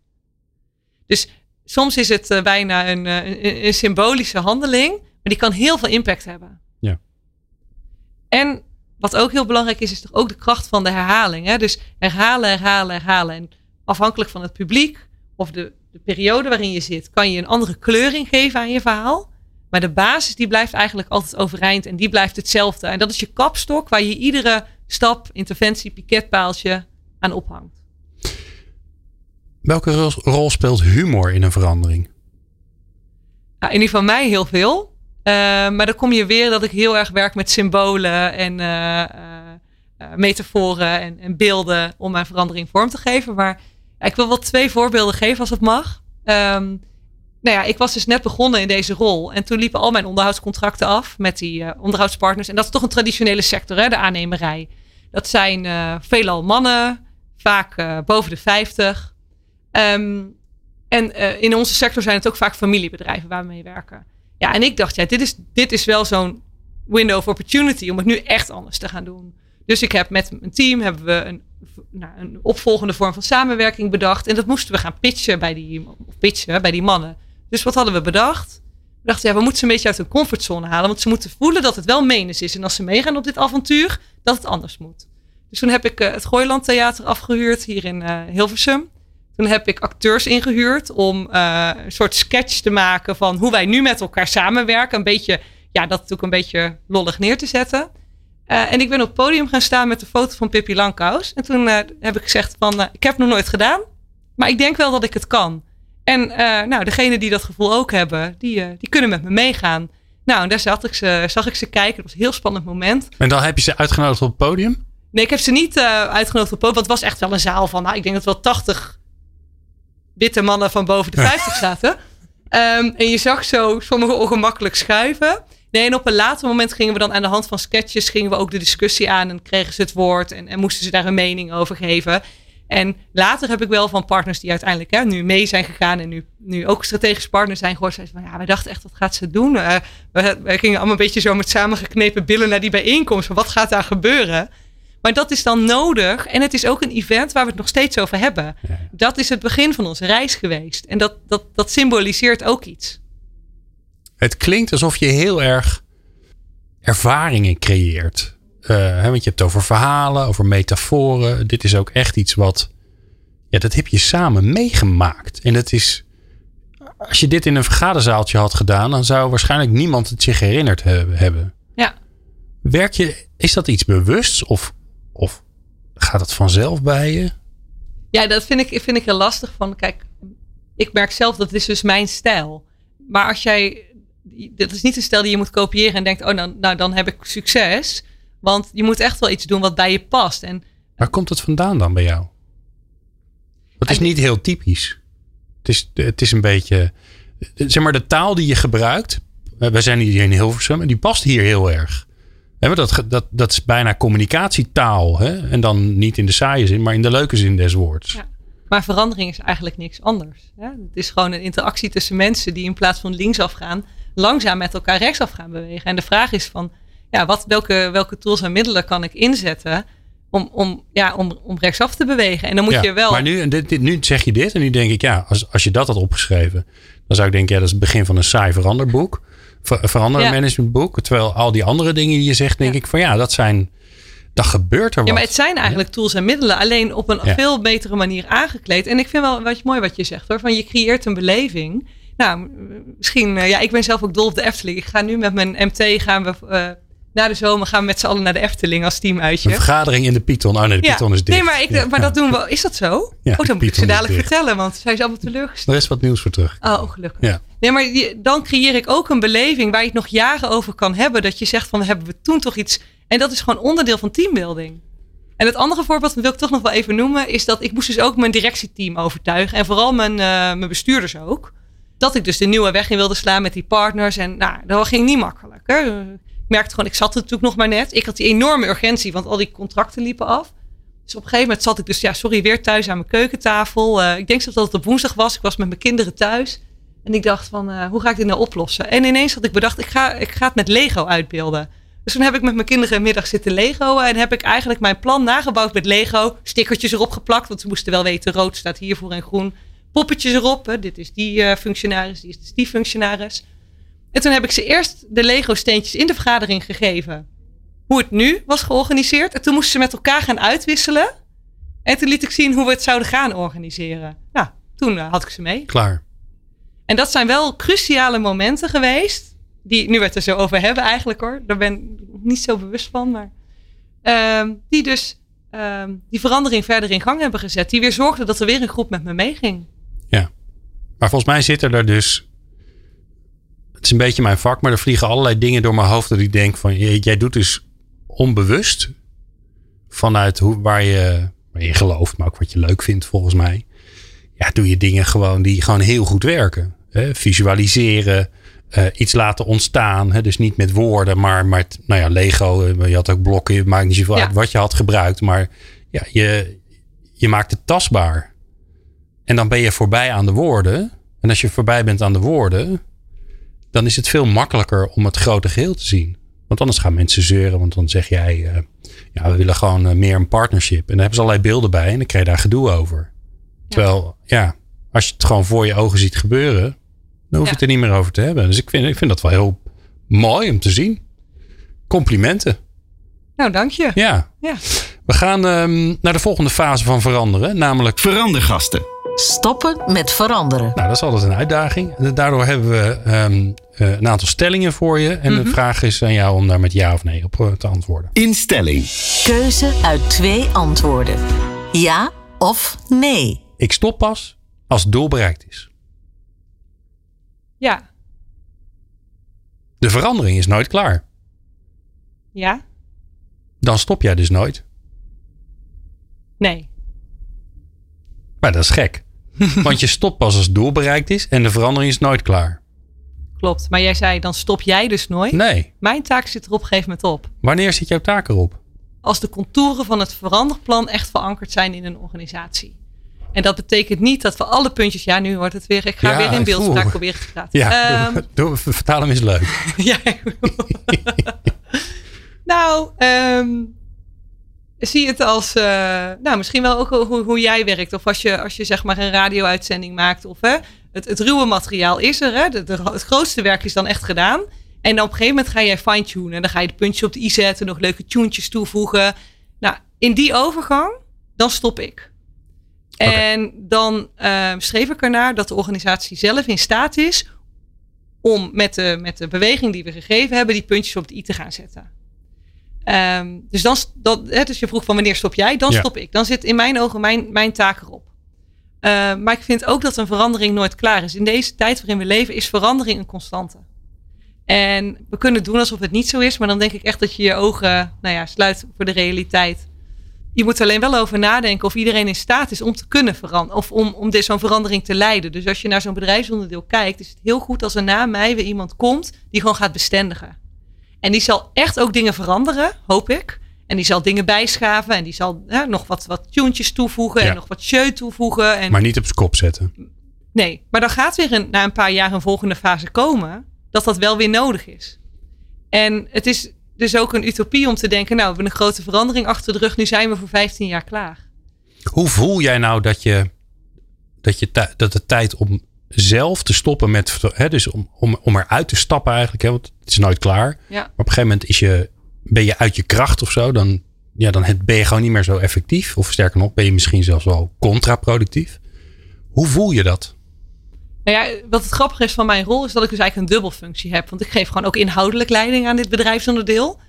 Dus soms is het eh, bijna een, eh, een, een symbolische handeling, die kan heel veel impact hebben. Ja. En wat ook heel belangrijk is, is toch ook de kracht van de herhaling. Hè? Dus herhalen, herhalen, herhalen. En afhankelijk van het publiek of de, de periode waarin je zit, kan je een andere kleuring geven aan je verhaal. Maar de basis die blijft eigenlijk altijd overeind en die blijft hetzelfde. En dat is je kapstok waar je iedere stap, interventie, piketpaaltje aan ophangt. Welke rol, speelt humor in een verandering? Nou, in ieder geval mij heel veel. Eh, maar dan kom je weer dat ik heel erg werk met symbolen en eh, eh, eh, metaforen en, en beelden om mijn verandering vorm te geven. Maar ik wil wel twee voorbeelden geven als het mag. Ehm, nou ja, ik was dus net begonnen in deze rol. En toen liepen al mijn onderhoudscontracten af met die onderhoudspartners. En dat is toch een traditionele sector, hè, de aannemerij. Dat zijn veelal mannen, vaak boven de 50. Ehm, en in onze sector zijn het ook vaak familiebedrijven waar we mee werken. Ja, en ik dacht, ja, dit is, dit is wel zo'n window of opportunity om het nu echt anders te gaan doen. Dus ik heb met mijn team hebben we een, nou, een opvolgende vorm van samenwerking bedacht. En dat moesten we gaan pitchen bij die, pitchen bij die mannen. Dus wat hadden we bedacht? We dachten, ja, we moeten ze een beetje uit hun comfortzone halen. Want ze moeten voelen dat het wel menens is. En als ze meegaan op dit avontuur, dat het anders moet. Dus toen heb ik eh, het Gooiland Theater afgehuurd hier in eh, Hilversum. Toen heb ik acteurs ingehuurd om eh, een soort sketch te maken van hoe wij nu met elkaar samenwerken. Een beetje, ja, dat natuurlijk een beetje lollig neer te zetten. Eh, en ik ben op het podium gaan staan met de foto van Pippi Langkous. En toen eh, heb ik gezegd van, ik heb het nog nooit gedaan, maar ik denk wel dat ik het kan. En nou, degenen die dat gevoel ook hebben, die, die kunnen met me meegaan. Nou, en daar zat ik ze, zag ik ze kijken. Het was een heel spannend moment. En dan heb je ze uitgenodigd op het podium? Nee, ik heb ze niet uitgenodigd op het podium. Want het was echt wel een zaal van, nou, ik denk dat wel 80 witte mannen van boven de 50 zaten. Ehm, en je zag zo sommigen ongemakkelijk schuiven. Nee, en op een later moment gingen we dan aan de hand van sketches gingen we ook de discussie aan en kregen ze het woord en, en moesten ze daar een mening over geven. En later heb ik wel van partners die uiteindelijk hè, nu mee zijn gegaan en nu, nu ook strategisch partner zijn gehoord. Zeiden van ja, wij dachten echt, wat gaat ze doen? Eh, we, we gingen allemaal een beetje zo met samengeknepen billen naar die bijeenkomst. Van wat gaat daar gebeuren? Maar dat is dan nodig. En het is ook een event waar we het nog steeds over hebben. Ja. Dat is het begin van onze reis geweest. En dat, dat, dat symboliseert ook iets. Het klinkt alsof je heel erg ervaringen creëert. Eh, hè, want je hebt het over verhalen, over metaforen. Dit is ook echt iets wat. Ja, dat heb je samen meegemaakt. En dat is. Als je dit in een vergaderzaaltje had gedaan, dan zou waarschijnlijk niemand het zich herinnerd he- hebben. Ja. Werk je, is dat iets bewusts of, of gaat het vanzelf bij je? Ja, dat vind ik, vind ik heel lastig. Van, kijk, ik merk zelf dat is dus mijn stijl. Maar als jij, dat is niet een stijl die je moet kopiëren en denkt, oh nou, nou dan heb ik succes. Want je moet echt wel iets doen wat bij je past. En Waar komt het vandaan dan bij jou? Het is niet heel typisch. Het is, het is een beetje. Zeg maar, de taal die je gebruikt. eh, Wij zijn hier in Hilversum en die past hier heel erg. Hè, Dat, dat, dat is bijna communicatietaal. Hè? En dan niet in de saaie zin, maar in de leuke zin des woords. Ja. Maar verandering is eigenlijk niks anders. Hè? Het is gewoon een interactie tussen mensen die in plaats van linksaf gaan, langzaam met elkaar rechtsaf gaan bewegen. En de vraag is van, ja, wat, welke, welke tools en middelen kan ik inzetten om, om, ja, om, om rechtsaf te bewegen? En dan moet Ja, je wel. Maar nu, en dit, dit, nu zeg je dit en nu denk ik, ja, als, als je dat had opgeschreven, dan zou ik denken, ja, dat is het begin van een saai veranderboek. Ver, verandermanagementboek. Terwijl al die andere dingen die je zegt, denk Ja. ik van ja, dat zijn, dat gebeurt er wat. Ja, maar het zijn eigenlijk tools en middelen, alleen op een Ja. veel betere manier aangekleed. En ik vind wel wat mooi wat je zegt hoor, van je creëert een beleving. Nou, misschien, eh, ja, ik ben zelf ook dol op de Efteling. Ik ga nu met mijn MT, gaan we eh, na de zomer gaan we met z'n allen naar de Efteling als teamuitje. Een vergadering in de Python. Oh nee, de Ja. Python is dicht. Nee, maar, ik, Ja. maar dat doen we. Is dat zo? Ja, oh, dan moet ik ze is dadelijk vertellen, want zijn ze allemaal teleurgesteld. Er is wat nieuws voor terug. Oh, gelukkig. Ja. Nee, maar die- dan creëer ik ook een beleving waar je het nog jaren over kan hebben. Dat je zegt van, hebben we toen toch iets... En dat is gewoon onderdeel van teambuilding. En het andere voorbeeld, dat wil ik toch nog wel even noemen, is dat ik moest dus ook mijn directieteam overtuigen. En vooral mijn, eh, mijn bestuurders ook. dat ik dus de nieuwe weg in wilde slaan met die partners. En nou, dat ging niet makkelijk. Hè. Merkte gewoon, ik zat er natuurlijk nog maar net. Ik had die enorme urgentie, want al die contracten liepen af. Dus op een gegeven moment zat ik dus, ja, sorry, weer thuis aan mijn keukentafel. Uh, ik denk dat het op woensdag was. Ik was met mijn kinderen thuis. En ik dacht van, uh, hoe ga ik dit nou oplossen? En ineens had ik bedacht, ik ga, ik ga het met Lego uitbeelden. Dus toen heb ik met mijn kinderen een middag zitten Lego. En heb ik eigenlijk mijn plan nagebouwd met Lego. Stickertjes erop geplakt, want ze moesten wel weten, rood staat hiervoor en groen. Poppetjes erop, hè. dit is die uh, functionaris, die is die functionaris. En toen heb ik ze eerst de Lego steentjes in de vergadering gegeven. Hoe het nu was georganiseerd. En toen moesten ze met elkaar gaan uitwisselen. En toen liet ik zien hoe we het zouden gaan organiseren. Nou, toen uh, had ik ze mee. Klaar. En dat zijn wel cruciale momenten geweest. Die nu we het er zo over hebben eigenlijk hoor. Daar ben ik niet zo bewust van. Maar um, die dus um, die verandering verder in gang hebben gezet. Die weer zorgden dat er weer een groep met me meeging. Ja. Maar volgens mij zitten er dus het is een beetje mijn vak, maar er vliegen allerlei dingen door mijn hoofd dat ik denk van jij doet dus onbewust vanuit hoe, waar, je, waar je gelooft, maar ook wat je leuk vindt volgens mij. Ja, doe je dingen gewoon die gewoon heel goed werken. Hè? Visualiseren, uh, iets laten ontstaan. Hè? Dus niet met woorden, maar, maar nou ja, Lego, eh, je had ook blokken, het maakt niet zoveel ja. uit wat je had gebruikt. Maar ja, je, je maakt het tastbaar. En dan ben je voorbij aan de woorden. En als je voorbij bent aan de woorden, dan is het veel makkelijker om het grote geheel te zien. Want anders gaan mensen zeuren, want dan zeg jij, uh, ja, we willen gewoon uh, meer een partnership. En dan hebben ze allerlei beelden bij en dan krijg je daar gedoe over. Terwijl, ja, als je het gewoon voor je ogen ziet gebeuren, dan hoef je het er niet meer over te hebben. Dus ik vind, ik vind dat wel heel mooi om te zien. Complimenten. Nou, dank je. Ja. ja. We gaan um, naar de volgende fase van veranderen, namelijk verandergasten. Stoppen met veranderen. Nou, dat is altijd een uitdaging. Daardoor hebben we um, uh, een aantal stellingen voor je. En mm -hmm. de vraag is aan jou om daar met ja of nee op uh, te antwoorden. Instelling. Keuze uit twee antwoorden. Ja of nee. Ik stop pas als het doel bereikt is. Ja. De verandering is nooit klaar. Ja. Dan stop jij dus nooit. Nee. Maar dat is gek. Want je stopt pas als het doel bereikt is en de verandering is nooit klaar. Klopt. Maar jij zei, dan stop jij dus nooit. Nee. Mijn taak zit er op een gegeven moment op. Wanneer zit jouw taak erop? Als de contouren van het veranderplan echt verankerd zijn in een organisatie. En dat betekent niet dat we alle puntjes. Ja, nu wordt het weer. Ik ga ja, weer in beeldspraak proberen te praten. Ja, um, doe, vertaal hem is leuk. ja, nou, um, zie het als. Uh, nou, misschien wel ook hoe, hoe, jij werkt. Of als je, als je zeg maar een radio-uitzending maakt. Of hè, het, het ruwe materiaal is er. Hè, de, de, het grootste werk is dan echt gedaan. En dan op een gegeven moment ga jij fine-tunen. En dan ga je de puntjes op de i zetten. Nog leuke tuentjes toevoegen. Nou, in die overgang, dan stop ik. En dan uh, streef ik ernaar dat de organisatie zelf in staat is om met de, met de beweging die we gegeven hebben, die puntjes op de i te gaan zetten. Um, dus, dan, dat, hè, dus je vroeg van wanneer stop jij? Dan ja. stop ik. Dan zit in mijn ogen mijn, mijn taak erop. Uh, maar ik vind ook dat een verandering nooit klaar is. In deze tijd waarin we leven is verandering een constante. En we kunnen doen alsof het niet zo is, maar dan denk ik echt dat je je ogen nou ja, sluit voor de realiteit. Je moet er alleen wel over nadenken of iedereen in staat is om te kunnen veranderen. Of om, om zo'n verandering te leiden. Dus als je naar zo'n bedrijfsonderdeel kijkt, is het heel goed als er na mij weer iemand komt die gewoon gaat bestendigen. En die zal echt ook dingen veranderen, hoop ik. En die zal dingen bijschaven. En die zal hè, nog wat, wat tuentjes toevoegen. Ja. En nog wat sjeu toevoegen. En... Maar niet op zijn kop zetten. Nee, maar dan gaat weer een, na een paar jaar een volgende fase komen. Dat dat wel weer nodig is. En het is dus ook een utopie om te denken. Nou, we hebben een grote verandering achter de rug. Nu zijn we voor 15 jaar klaar. Hoe voel jij nou dat, je, dat, je, dat de tijd om zelf te stoppen met, hè, dus om, om, om eruit te stappen eigenlijk, hè, want het is nooit klaar. Ja. Maar op een gegeven moment is je, ben je uit je kracht of zo, dan, ja, dan ben je gewoon niet meer zo effectief. Of sterker nog, ben je misschien zelfs wel contraproductief. Hoe voel je dat? Nou ja, wat het grappige is van mijn rol is dat ik dus eigenlijk een dubbelfunctie heb. Want ik geef gewoon ook inhoudelijk leiding aan dit bedrijfsonderdeel.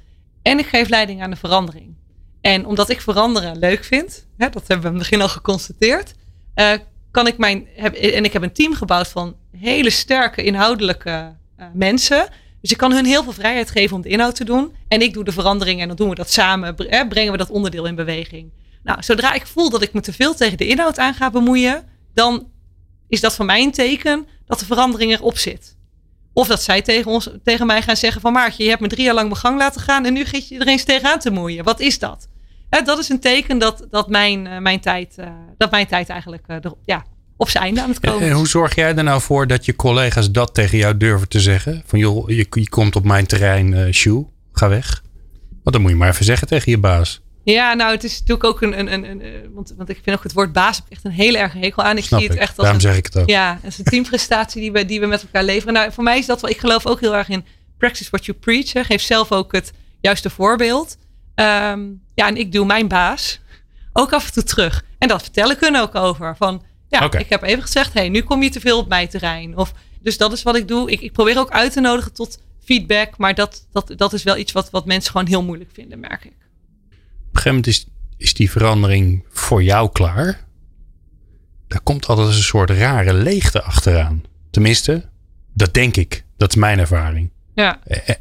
En ik geef leiding aan de verandering. En omdat ik veranderen leuk vind, hè, dat hebben we in het begin al geconstateerd, uh, kan ik mijn. Heb, en ik heb een team gebouwd van hele sterke inhoudelijke uh, mensen. Dus ik kan hun heel veel vrijheid geven om de inhoud te doen. En ik doe de verandering en dan doen we dat samen. Brengen we dat onderdeel in beweging. Nou, zodra ik voel dat ik me te veel tegen de inhoud aan ga bemoeien, dan is dat voor mij een teken dat de verandering erop zit. Of dat zij tegen, ons, tegen mij gaan zeggen van Maartje, je hebt me drie jaar lang mijn gang laten gaan en nu ga je er eens tegenaan te moeien. Wat is dat? Dat is een teken dat, dat, mijn, uh, mijn, tijd, uh, dat mijn tijd eigenlijk uh, ja, op zijn einde aan het komen En hoe zorg jij er nou voor dat je collega's dat tegen jou durven te zeggen? Van joh, je, je komt op mijn terrein, uh, Sjoe, ga weg. Want dan moet je maar even zeggen tegen je baas. Ja, nou, het is natuurlijk ook een. een, een, een want, want ik vind ook het woord baas heb echt een hele erg hekel aan. Ik Snap zie het ik. echt als. Daarom een, zeg ik het ook. Ja, het is een teamprestatie die we, die we met elkaar leveren. Nou, voor mij is dat wel. Ik geloof ook heel erg in practice what you preach. Hè. Geef zelf ook het juiste voorbeeld. Um, ja, en ik doe mijn baas ook af en toe terug. En dat vertel ik hun ook over. Van ja, ik heb even gezegd, hey, nu kom je te veel op mijn terrein. Of, dus dat is wat ik doe. Ik, ik probeer ook uit te nodigen tot feedback. Maar dat, dat, dat is wel iets wat, wat mensen gewoon heel moeilijk vinden, merk ik. Op een gegeven moment is, is die verandering voor jou klaar. Daar komt altijd een soort rare leegte achteraan. Tenminste, dat denk ik. Dat is mijn ervaring. Ja. Eh,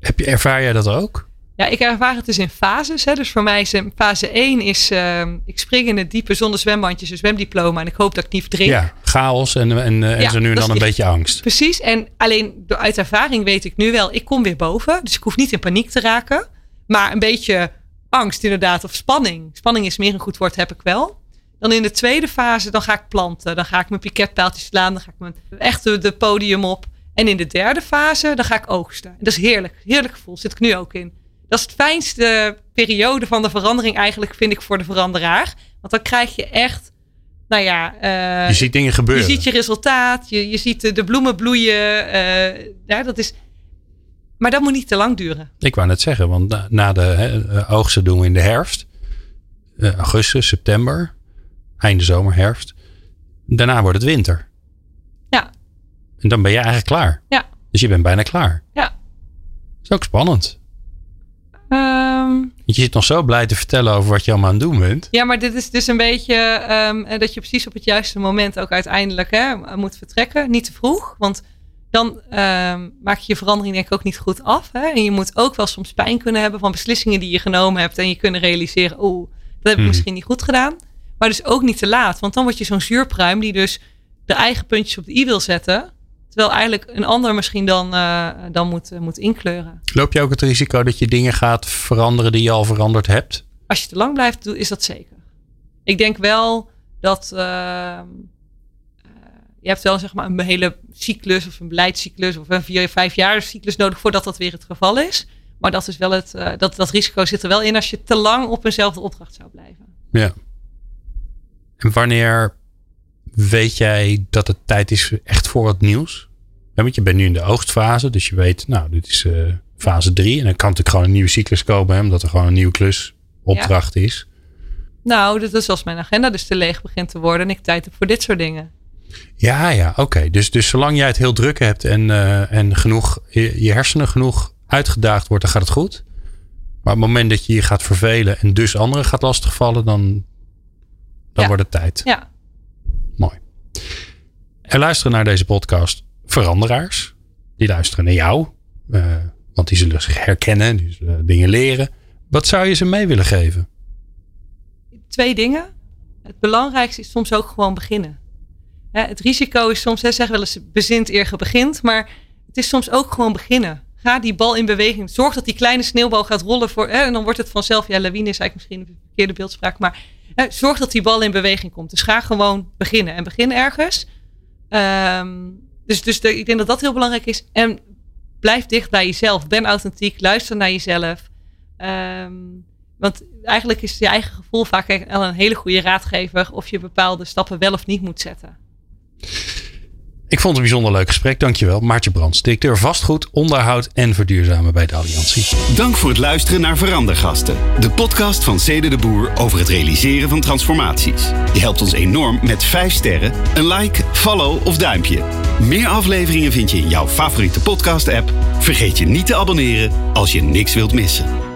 Heb je, ervaar jij dat ook? Ja, ik ervaar het dus in fases. Hè. Dus voor mij is fase 1 is, ehm, ik spring in het diepe zonder zwembandjes, een zwemdiploma. En ik hoop dat ik niet verdrink. Ja, chaos en, en, eh, en Ja, zo nu en dan een beetje angst. Precies. En alleen door, uit ervaring weet ik nu wel, ik kom weer boven. Dus ik hoef niet in paniek te raken. Maar een beetje angst inderdaad, of spanning. Spanning is meer een goed woord, heb ik wel. Dan in de tweede fase, dan ga ik planten. Dan ga ik mijn piketpaaltjes slaan. Dan ga ik mijn, echt de, de podium op. En in de derde fase, dan ga ik oogsten. En dat is heerlijk. Heerlijk gevoel. Zit ik nu ook in. Dat is het fijnste periode van de verandering eigenlijk, vind ik, voor de veranderaar. Want dan krijg je echt, nou ja... eh, Je ziet dingen gebeuren. je ziet je resultaat, je, je ziet de, de bloemen bloeien. eh, ja, dat is, maar dat moet niet te lang duren. Ik wou net zeggen, want na, na de hè, eh, oogsten doen we in de herfst. Eh, augustus, september. Einde zomer, herfst. Daarna wordt het winter. Ja. En dan ben je eigenlijk klaar. Ja. Dus je bent bijna klaar. Ja. Dat is ook spannend. Ehm, je zit nog zo blij te vertellen over wat je allemaal aan het doen bent. ja, maar dit is dus een beetje ehm, eh, dat je precies op het juiste moment ook uiteindelijk hè, moet vertrekken. Niet te vroeg, want dan ehm, maak je je verandering denk ik ook niet goed af. Hè? En je moet ook wel soms pijn kunnen hebben van beslissingen die je genomen hebt. En je kunnen realiseren, oeh, dat heb ik Hmm. misschien niet goed gedaan. Maar dus ook niet te laat, want dan word je zo'n zuurpruim die dus de eigen puntjes op de i wil zetten. Terwijl eigenlijk een ander misschien dan, eh, dan moet, eh, moet inkleuren. Loop je ook het risico dat je dingen gaat veranderen die je al veranderd hebt? Als je te lang blijft, doe- is dat zeker. Ik denk wel dat eh, je hebt wel zeg maar een hele cyclus of een beleidscyclus of een vier, vijf jaar cyclus nodig voordat dat weer het geval is. Maar dat is wel het, dat, dat risico zit er wel in als je te lang op eenzelfde opdracht zou blijven. Ja. En wanneer weet jij dat het tijd is echt voor het nieuws? Ja, want je bent nu in de oogstfase, dus je weet, nou, dit is eh, fase 3. En dan kan natuurlijk gewoon een nieuwe cyclus komen, hè, omdat er gewoon een nieuwe klus opdracht is. Nou, dat is als mijn agenda dus te leeg begint te worden en ik tijd heb voor dit soort dingen. Ja, ja, oké. Dus, dus zolang jij het heel druk hebt en, eh, en genoeg, je, je hersenen genoeg uitgedaagd wordt, dan gaat het goed. Maar op het moment dat je je gaat vervelen en dus anderen gaat lastigvallen, dan, dan Ja. wordt het tijd. Ja, Mooi. Er luisteren naar deze podcast veranderaars. Die luisteren naar jou. eh, want die zullen zich herkennen. Die zullen dingen leren. Wat zou je ze mee willen geven? twee dingen. Het belangrijkste is soms ook gewoon beginnen. Het risico is soms, hè, zeg wel eens, bezint eer begint. Maar het is soms ook gewoon beginnen. Ga die bal in beweging. Zorg dat die kleine sneeuwbal gaat rollen. Voor, hè, en dan wordt het vanzelf, ja, lawine is eigenlijk misschien een verkeerde beeldspraak. Maar hè, zorg dat die bal in beweging komt. Dus ga gewoon beginnen. En begin ergens. Ehm, dus dus ik denk dat dat heel belangrijk is. En blijf dicht bij jezelf. Ben authentiek. Luister naar jezelf. Ehm, want eigenlijk is je eigen gevoel vaak al een hele goede raadgever of je bepaalde stappen wel of niet moet zetten. Ik vond het een bijzonder leuk gesprek. Dankjewel. Maartje Brands, directeur vastgoed, onderhoud en verduurzamen bij de Alliantie. Dank voor het luisteren naar Verandergasten. De podcast van Cede de Boer over het realiseren van transformaties. Je helpt ons enorm met 5 sterren, een like, follow of duimpje. Meer afleveringen vind je in jouw favoriete podcast app. Vergeet je niet te abonneren als je niks wilt missen.